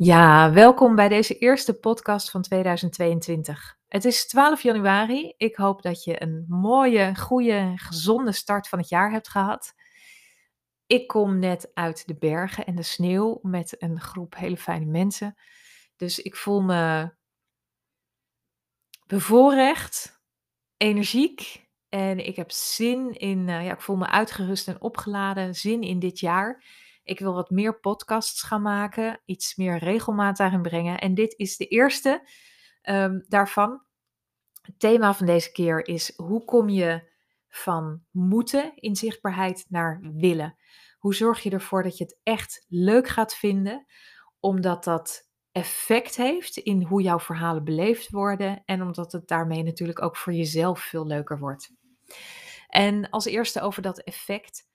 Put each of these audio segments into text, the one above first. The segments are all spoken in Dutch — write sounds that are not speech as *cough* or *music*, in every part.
Ja, welkom bij deze eerste podcast van 2022. Het is 12 januari. Ik hoop dat je een mooie, goede, gezonde start van het jaar hebt gehad. Ik kom net uit de bergen en de sneeuw met een groep hele fijne mensen. Dus ik voel me bevoorrecht, energiek en ik heb zin in, uh, ja, ik voel me uitgerust en opgeladen, zin in dit jaar. Ik wil wat meer podcasts gaan maken, iets meer regelmaat daarin brengen. En dit is de eerste um, daarvan. Het thema van deze keer is hoe kom je van moeten in zichtbaarheid naar willen? Hoe zorg je ervoor dat je het echt leuk gaat vinden, omdat dat effect heeft in hoe jouw verhalen beleefd worden en omdat het daarmee natuurlijk ook voor jezelf veel leuker wordt. En als eerste over dat effect.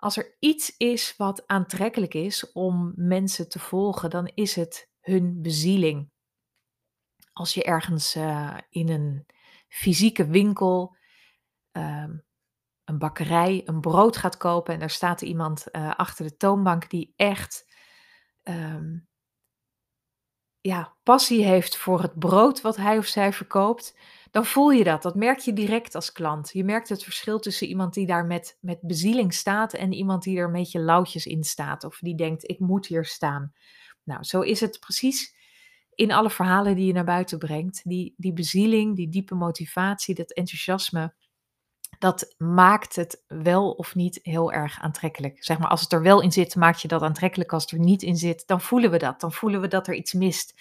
Als er iets is wat aantrekkelijk is om mensen te volgen, dan is het hun bezieling. Als je ergens uh, in een fysieke winkel, uh, een bakkerij, een brood gaat kopen en er staat iemand uh, achter de toonbank die echt um, ja, passie heeft voor het brood wat hij of zij verkoopt, dan voel je dat. Dat merk je direct als klant. Je merkt het verschil tussen iemand die daar met, met bezieling staat en iemand die er een beetje lauwtjes in staat. Of die denkt, ik moet hier staan. Nou, zo is het precies in alle verhalen die je naar buiten brengt. Die, die bezieling, die diepe motivatie, dat enthousiasme, dat maakt het wel of niet heel erg aantrekkelijk. Zeg maar, als het er wel in zit, maakt je dat aantrekkelijk. Als het er niet in zit, dan voelen we dat. Dan voelen we dat er iets mist.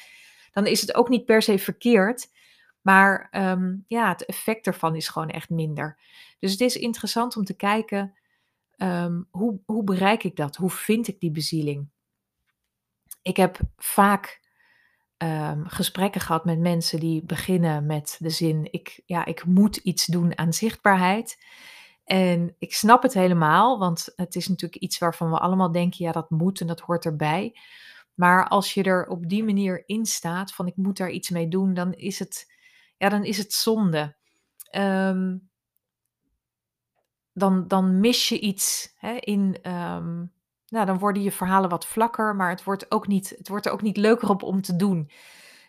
Dan is het ook niet per se verkeerd maar um, ja, het effect ervan is gewoon echt minder. Dus het is interessant om te kijken, um, hoe, hoe bereik ik dat? Hoe vind ik die bezieling? Ik heb vaak um, gesprekken gehad met mensen die beginnen met de zin: ik, ja, ik moet iets doen aan zichtbaarheid. En ik snap het helemaal, want het is natuurlijk iets waarvan we allemaal denken: ja, dat moet en dat hoort erbij. Maar als je er op die manier in staat van ik moet daar iets mee doen, dan is het ja, dan is het zonde. Um, dan, dan mis je iets hè, in. Um, nou, dan worden je verhalen wat vlakker, maar het wordt, ook niet, het wordt er ook niet leuker op om te doen.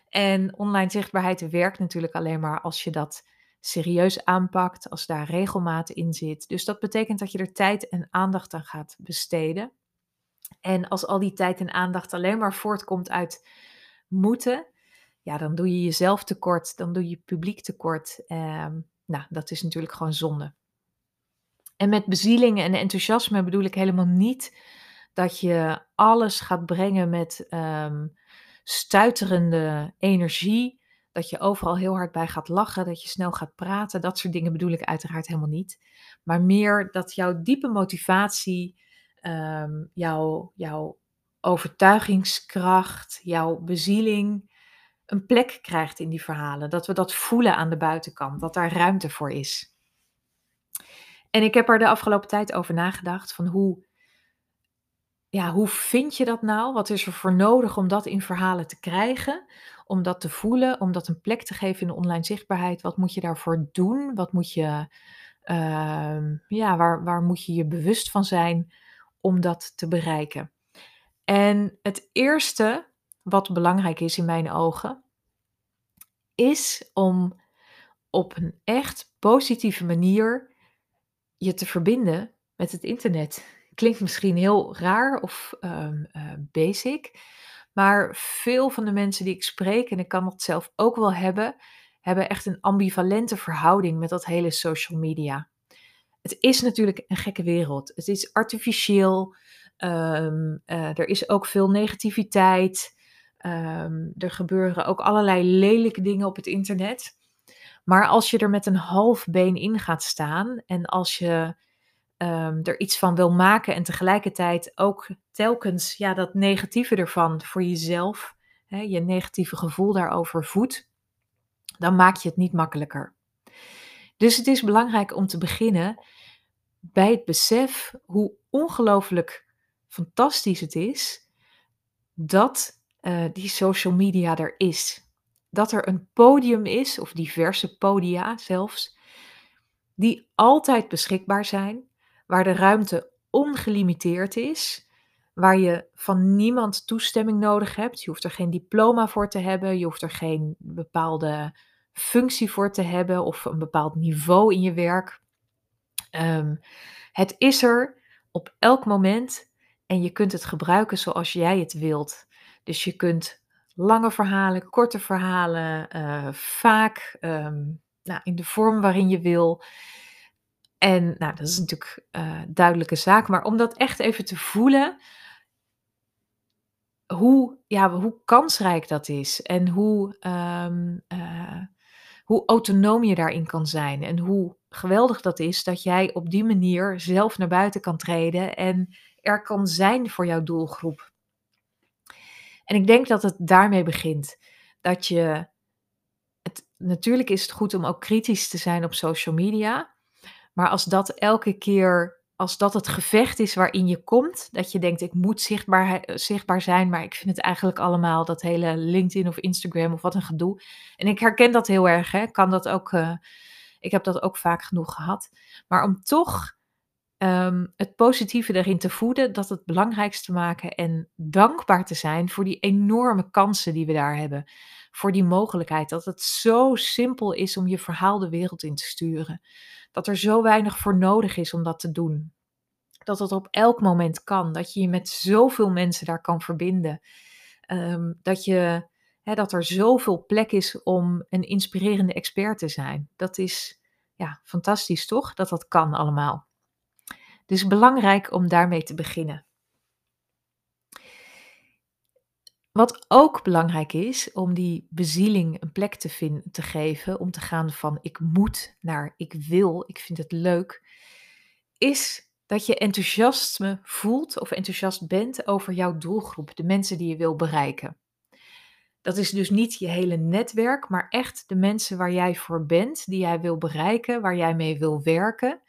En online zichtbaarheid werkt natuurlijk alleen maar als je dat serieus aanpakt, als daar regelmaat in zit. Dus dat betekent dat je er tijd en aandacht aan gaat besteden. En als al die tijd en aandacht alleen maar voortkomt uit moeten, ja, dan doe je jezelf tekort, dan doe je publiek tekort. Um, nou, dat is natuurlijk gewoon zonde. En met bezieling en enthousiasme bedoel ik helemaal niet dat je alles gaat brengen met um, stuiterende energie. Dat je overal heel hard bij gaat lachen, dat je snel gaat praten. Dat soort dingen bedoel ik uiteraard helemaal niet. Maar meer dat jouw diepe motivatie, um, jouw, jouw overtuigingskracht, jouw bezieling, een plek krijgt in die verhalen. Dat we dat voelen aan de buitenkant, dat daar ruimte voor is. En ik heb er de afgelopen tijd over nagedacht van hoe, ja, hoe vind je dat nou? Wat is er voor nodig om dat in verhalen te krijgen? Om dat te voelen, om dat een plek te geven in de online zichtbaarheid. Wat moet je daarvoor doen? Wat moet je, uh, ja, waar, waar moet je je bewust van zijn om dat te bereiken? En het eerste wat belangrijk is in mijn ogen, is om op een echt positieve manier je te verbinden met het internet. Klinkt misschien heel raar of um, uh, basic, maar veel van de mensen die ik spreek, en ik kan dat zelf ook wel hebben, hebben echt een ambivalente verhouding met dat hele social media. Het is natuurlijk een gekke wereld. Het is artificieel. Um, uh, er is ook veel negativiteit. Um, er gebeuren ook allerlei lelijke dingen op het internet. Maar als je er met een half been in gaat staan en als je um, er iets van wil maken en tegelijkertijd ook telkens ja, dat negatieve ervan voor jezelf, hè, je negatieve gevoel daarover voedt, dan maak je het niet makkelijker. Dus het is belangrijk om te beginnen bij het besef hoe ongelooflijk fantastisch het is dat uh, die social media er is. Dat er een podium is, of diverse podia zelfs, die altijd beschikbaar zijn, waar de ruimte ongelimiteerd is, waar je van niemand toestemming nodig hebt. Je hoeft er geen diploma voor te hebben, je hoeft er geen bepaalde functie voor te hebben of een bepaald niveau in je werk. Ehm, het is er op elk moment en je kunt het gebruiken zoals jij het wilt. Dus je kunt lange verhalen, korte verhalen, uh, vaak ehm, nou, in de vorm waarin je wil. En nou, dat is natuurlijk uh, duidelijke zaak, maar om dat echt even te voelen, hoe, ja, hoe kansrijk dat is en hoe, um, uh, hoe autonoom je daarin kan zijn en hoe geweldig dat is dat jij op die manier zelf naar buiten kan treden en er kan zijn voor jouw doelgroep. En ik denk dat het daarmee begint. Dat je. Het, natuurlijk is het goed om ook kritisch te zijn op social media. Maar als dat elke keer. Als dat het gevecht is waarin je komt, dat je denkt: ik moet zichtbaar, zichtbaar zijn, maar ik vind het eigenlijk allemaal dat hele LinkedIn of Instagram of wat een gedoe. En ik herken dat heel erg, hè? Kan dat ook. Uh, ik heb dat ook vaak genoeg gehad. Maar om toch um, het positieve erin te voeden, dat het belangrijkste maken en dankbaar te zijn voor die enorme kansen die we daar hebben. Voor die mogelijkheid dat het zo simpel is om je verhaal de wereld in te sturen. Dat er zo weinig voor nodig is om dat te doen. Dat het op elk moment kan. Dat je je met zoveel mensen daar kan verbinden. Um, dat, je, dat er zoveel plek is om een inspirerende expert te zijn. Dat is ja, fantastisch toch? Dat dat kan allemaal. Dus belangrijk om daarmee te beginnen. Wat ook belangrijk is om die bezieling een plek te, vinden, te geven, om te gaan van ik moet naar ik wil, ik vind het leuk, is dat je enthousiasme voelt of enthousiast bent over jouw doelgroep, de mensen die je wil bereiken. Dat is dus niet je hele netwerk, maar echt de mensen waar jij voor bent, die jij wil bereiken, waar jij mee wil werken,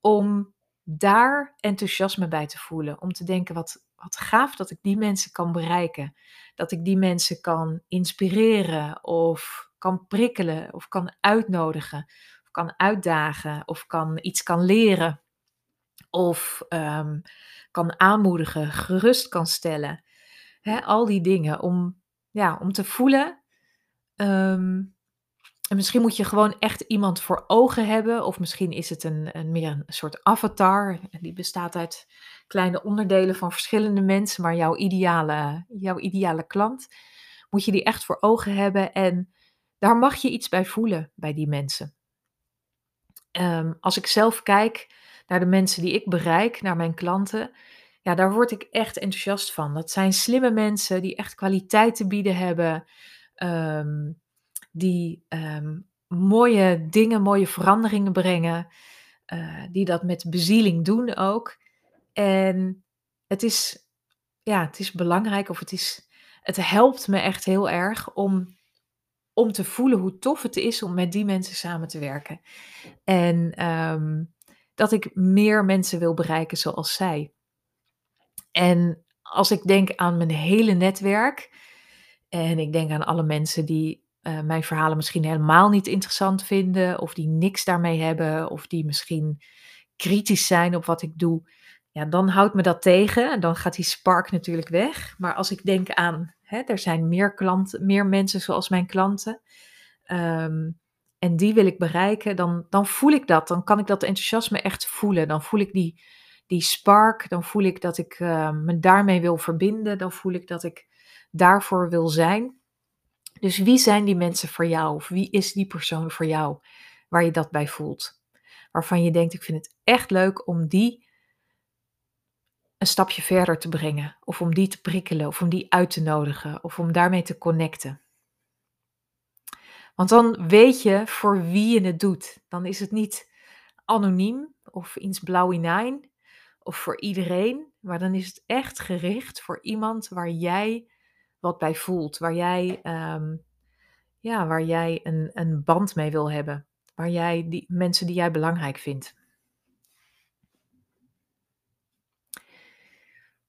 om daar enthousiasme bij te voelen. Om te denken, wat, wat gaaf dat ik die mensen kan bereiken. Dat ik die mensen kan inspireren of kan prikkelen of kan uitnodigen. Of kan uitdagen of kan iets kan leren. Of um, kan aanmoedigen, gerust kan stellen. al die dingen om, ja, om te voelen um, en misschien moet je gewoon echt iemand voor ogen hebben, of misschien is het een, een meer een soort avatar. Die bestaat uit kleine onderdelen van verschillende mensen, maar jouw ideale, jouw ideale klant moet je die echt voor ogen hebben en daar mag je iets bij voelen bij die mensen. Um, als ik zelf kijk naar de mensen die ik bereik, naar mijn klanten, ja, daar word ik echt enthousiast van. Dat zijn slimme mensen die echt kwaliteit te bieden hebben. Um, die ehm, mooie dingen, mooie veranderingen brengen, uh, die dat met bezieling doen ook. En het is, ja, het is belangrijk of het is, het helpt me echt heel erg om, om te voelen hoe tof het is om met die mensen samen te werken. En um, dat ik meer mensen wil bereiken zoals zij. En als ik denk aan mijn hele netwerk en ik denk aan alle mensen die uh, mijn verhalen misschien helemaal niet interessant vinden, of die niks daarmee hebben, of die misschien kritisch zijn op wat ik doe, ja, dan houdt me dat tegen en dan gaat die spark natuurlijk weg. Maar als ik denk aan, hè, er zijn meer klanten, meer mensen zoals mijn klanten, um, en die wil ik bereiken, dan, dan voel ik dat, dan kan ik dat enthousiasme echt voelen. Dan voel ik die, die spark, dan voel ik dat ik uh, me daarmee wil verbinden, dan voel ik dat ik daarvoor wil zijn. Dus wie zijn die mensen voor jou? Of wie is die persoon voor jou waar je dat bij voelt? Waarvan je denkt, ik vind het echt leuk om die een stapje verder te brengen. Of om die te prikkelen, of om die uit te nodigen, of om daarmee te connecten. Want dan weet je voor wie je het doet. Dan is het niet anoniem of iets blauw in of voor iedereen, maar dan is het echt gericht voor iemand waar jij wat bij voelt, waar jij, um, ja, waar jij een, een band mee wil hebben, waar jij die mensen die jij belangrijk vindt.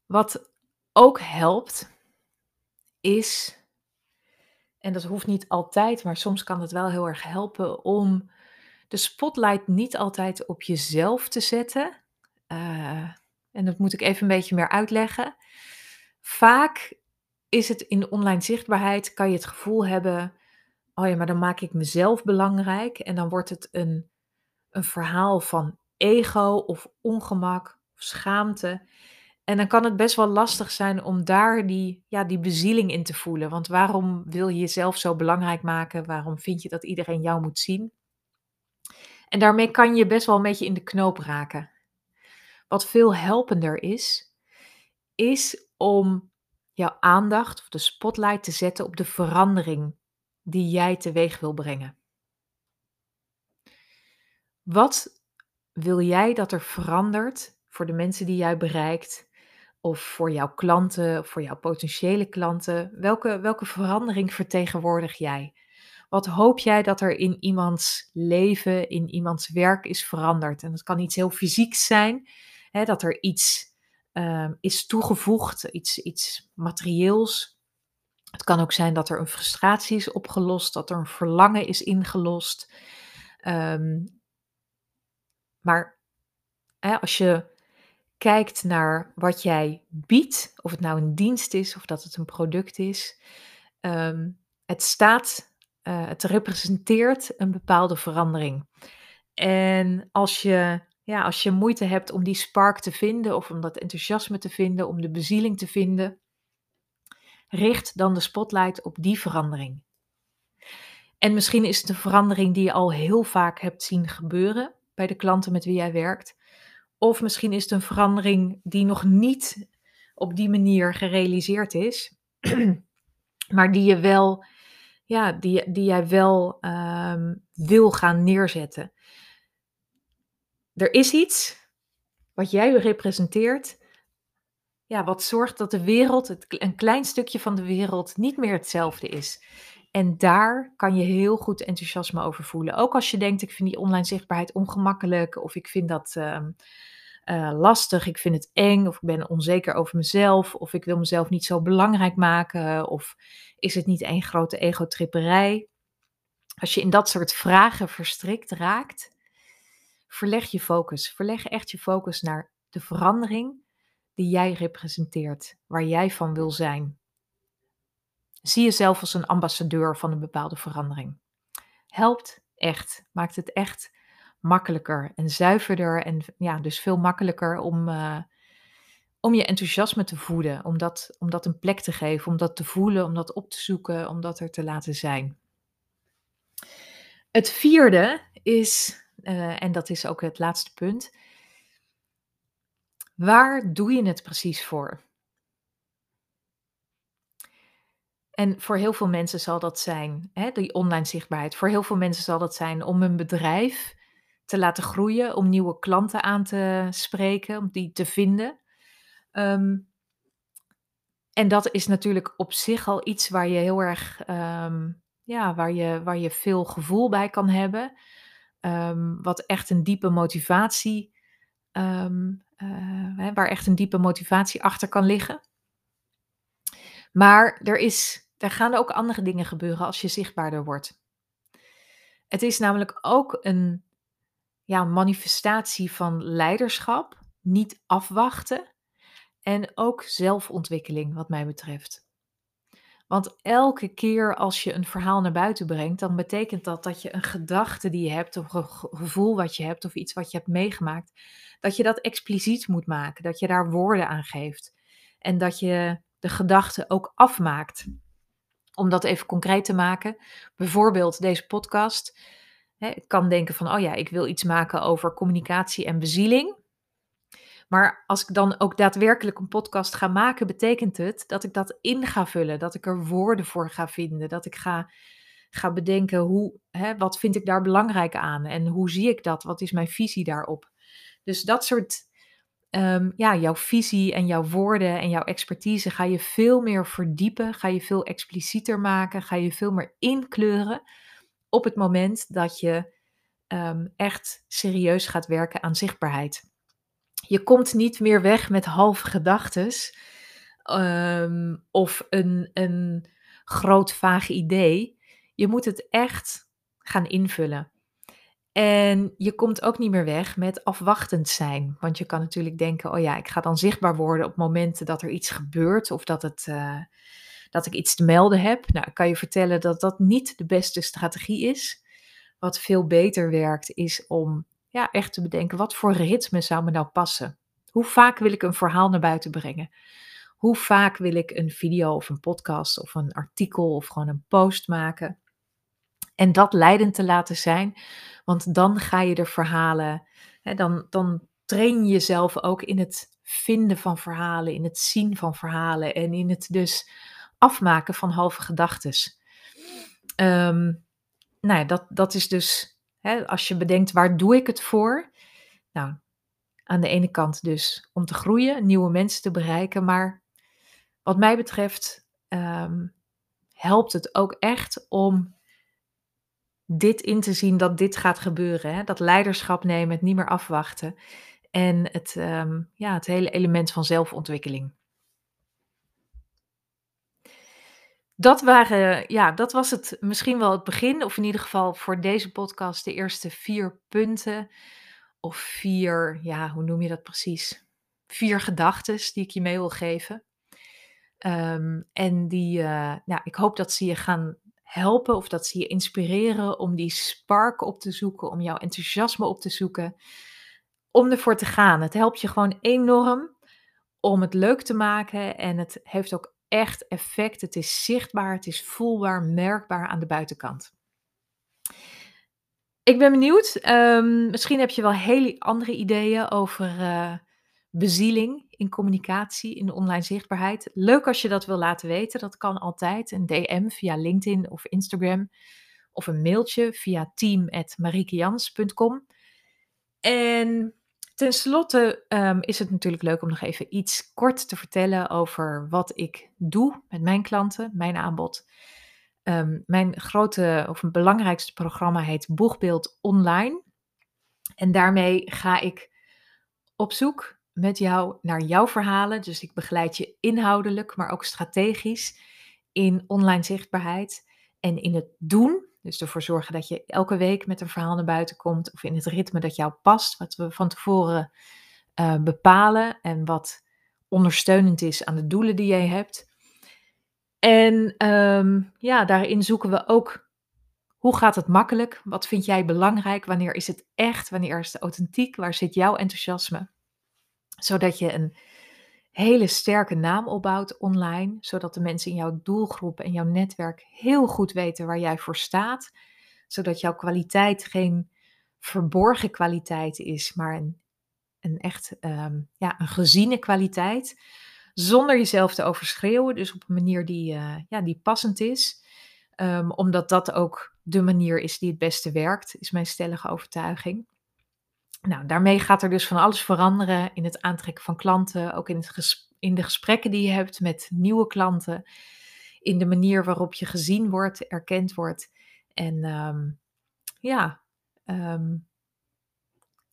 Wat ook helpt, is, en dat hoeft niet altijd, maar soms kan het wel heel erg helpen om de spotlight niet altijd op jezelf te zetten. Uh, en dat moet ik even een beetje meer uitleggen. Vaak is het in online zichtbaarheid, kan je het gevoel hebben, oh ja, maar dan maak ik mezelf belangrijk en dan wordt het een, een verhaal van ego of ongemak of schaamte. En dan kan het best wel lastig zijn om daar die, ja, die bezieling in te voelen. Want waarom wil je jezelf zo belangrijk maken? Waarom vind je dat iedereen jou moet zien? En daarmee kan je best wel een beetje in de knoop raken. Wat veel helpender is, is om jouw aandacht of de spotlight te zetten op de verandering die jij teweeg wil brengen. Wat wil jij dat er verandert voor de mensen die jij bereikt? Of voor jouw klanten, of voor jouw potentiële klanten? Welke, welke verandering vertegenwoordig jij? Wat hoop jij dat er in iemands leven, in iemands werk is veranderd? En dat kan iets heel fysieks zijn, hè, dat er iets uh, is toegevoegd, iets, iets materieels. Het kan ook zijn dat er een frustratie is opgelost, dat er een verlangen is ingelost. Um, maar hè, als je kijkt naar wat jij biedt, of het nou een dienst is of dat het een product is, um, het staat, uh, het representeert een bepaalde verandering. En als je, ja, als je moeite hebt om die spark te vinden of om dat enthousiasme te vinden, om de bezieling te vinden, richt dan de spotlight op die verandering. En misschien is het een verandering die je al heel vaak hebt zien gebeuren bij de klanten met wie jij werkt. Of misschien is het een verandering die nog niet op die manier gerealiseerd is, *clears throat* maar die je wel, ja, die, die jij wel um, wil gaan neerzetten. Er is iets wat jij representeert, ja, wat zorgt dat de wereld, het, een klein stukje van de wereld, niet meer hetzelfde is. En daar kan je heel goed enthousiasme over voelen. Ook als je denkt, ik vind die online zichtbaarheid ongemakkelijk, of ik vind dat uh, uh, lastig, ik vind het eng, of ik ben onzeker over mezelf, of ik wil mezelf niet zo belangrijk maken, of is het niet één grote egotripperij? Als je in dat soort vragen verstrikt raakt, verleg je focus. Verleg echt je focus naar de verandering die jij representeert, waar jij van wil zijn. Zie jezelf als een ambassadeur van een bepaalde verandering. Helpt echt, maakt het echt makkelijker en zuiverder en ja, dus veel makkelijker om, uh, om je enthousiasme te voeden, om dat, om dat een plek te geven, om dat te voelen, om dat op te zoeken, om dat er te laten zijn. Het vierde is, uh, en dat is ook het laatste punt, waar doe je het precies voor? En voor heel veel mensen zal dat zijn, hè, die online zichtbaarheid. Voor heel veel mensen zal dat zijn om hun bedrijf te laten groeien, om nieuwe klanten aan te spreken, om die te vinden. Um, en dat is natuurlijk op zich al iets waar je heel erg, um, ja, waar je, waar je veel gevoel bij kan hebben. Um, wat echt een diepe motivatie, uh, hè, waar echt een diepe motivatie achter kan liggen. Maar er, is, er gaan ook andere dingen gebeuren als je zichtbaarder wordt. Het is namelijk ook een ja, manifestatie van leiderschap, niet afwachten en ook zelfontwikkeling wat mij betreft. Want elke keer als je een verhaal naar buiten brengt, dan betekent dat dat je een gedachte die je hebt, of een gevoel wat je hebt, of iets wat je hebt meegemaakt, dat je dat expliciet moet maken, dat je daar woorden aan geeft. En dat je de gedachte ook afmaakt. Om dat even concreet te maken, bijvoorbeeld deze podcast. ik kan denken van, oh ja, ik wil iets maken over communicatie en bezieling. Maar als ik dan ook daadwerkelijk een podcast ga maken, betekent het dat ik dat in ga vullen, dat ik er woorden voor ga vinden, dat ik ga, ga bedenken hoe, hè, wat vind ik daar belangrijk aan en hoe zie ik dat, wat is mijn visie daarop. Dus dat soort um, ja, jouw visie en jouw woorden en jouw expertise ga je veel meer verdiepen, ga je veel explicieter maken, ga je veel meer inkleuren op het moment dat je um, echt serieus gaat werken aan zichtbaarheid. Je komt niet meer weg met halve gedachtes um, of een, een groot vaag idee. Je moet het echt gaan invullen. En je komt ook niet meer weg met afwachtend zijn. Want je kan natuurlijk denken: oh ja, ik ga dan zichtbaar worden op momenten dat er iets gebeurt of dat, het, uh, dat ik iets te melden heb. Nou, ik kan je vertellen dat dat niet de beste strategie is. Wat veel beter werkt, is om ja, echt te bedenken: wat voor ritme zou me nou passen? Hoe vaak wil ik een verhaal naar buiten brengen? Hoe vaak wil ik een video of een podcast of een artikel of gewoon een post maken? En dat leidend te laten zijn, want dan ga je de verhalen, hè, dan, dan train je jezelf ook in het vinden van verhalen, in het zien van verhalen en in het dus afmaken van halve gedachten. Um, nou ja, dat, dat is dus, als je bedenkt waar doe ik het voor? Nou, aan de ene kant dus om te groeien, nieuwe mensen te bereiken, maar wat mij betreft um, helpt het ook echt om dit in te zien dat dit gaat gebeuren. Hè? Dat leiderschap nemen, het niet meer afwachten. En het, um, ja, het hele element van zelfontwikkeling. Dat, waren, ja, dat was het misschien wel het begin, of in ieder geval voor deze podcast de eerste vier punten. Of vier, ja, hoe noem je dat precies? Vier gedachten die ik je mee wil geven. Um, en die, uh, nou, ik hoop dat ze je gaan helpen of dat ze je inspireren om die spark op te zoeken, om jouw enthousiasme op te zoeken, om ervoor te gaan. Het helpt je gewoon enorm om het leuk te maken en het heeft ook echt effect. Het is zichtbaar, het is voelbaar, merkbaar aan de buitenkant. Ik ben benieuwd. Um, misschien heb je wel hele andere ideeën over uh, bezieling in communicatie, in de online zichtbaarheid. Leuk als je dat wil laten weten. Dat kan altijd. Een DM via LinkedIn of Instagram. Of een mailtje via team.mariekejans.com. En tenslotte um, is het natuurlijk leuk om nog even iets kort te vertellen over wat ik doe met mijn klanten, mijn aanbod. Um, mijn grote of mijn belangrijkste programma heet Boegbeeld Online. En daarmee ga ik op zoek met jou naar jouw verhalen. Dus ik begeleid je inhoudelijk, maar ook strategisch in online zichtbaarheid en in het doen. Dus ervoor zorgen dat je elke week met een verhaal naar buiten komt of in het ritme dat jou past, wat we van tevoren uh, bepalen en wat ondersteunend is aan de doelen die jij hebt. En um, ja, daarin zoeken we ook hoe gaat het makkelijk? Wat vind jij belangrijk? Wanneer is het echt? Wanneer is het authentiek? Waar zit jouw enthousiasme? Zodat je een hele sterke naam opbouwt online, zodat de mensen in jouw doelgroep en jouw netwerk heel goed weten waar jij voor staat, zodat jouw kwaliteit geen verborgen kwaliteit is, maar een, een echt um, ja, een geziene kwaliteit, zonder jezelf te overschreeuwen, dus op een manier die, uh, ja, die passend is, um, omdat dat ook de manier is die het beste werkt, is mijn stellige overtuiging. Nou, daarmee gaat er dus van alles veranderen in het aantrekken van klanten, ook in, het in de gesprekken die je hebt met nieuwe klanten, in de manier waarop je gezien wordt, erkend wordt. En um, ja, um,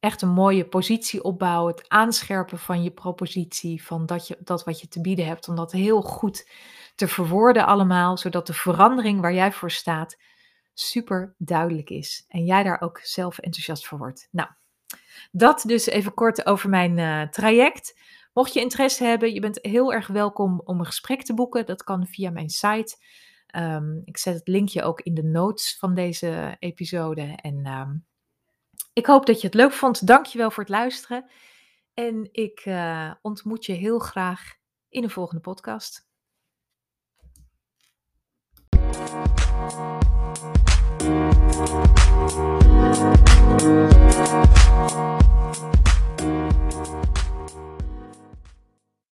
echt een mooie positie opbouwen, het aanscherpen van je propositie, van dat, je, dat wat je te bieden hebt, om dat heel goed te verwoorden allemaal, zodat de verandering waar jij voor staat super duidelijk is en jij daar ook zelf enthousiast voor wordt. Nou, dat dus even kort over mijn uh, traject. Mocht je interesse hebben, je bent heel erg welkom om een gesprek te boeken. Dat kan via mijn site. Um, ik zet het linkje ook in de notes van deze episode. En um, ik hoop dat je het leuk vond. Dankjewel voor het luisteren. En ik uh, ontmoet je heel graag in een volgende podcast. Thank you.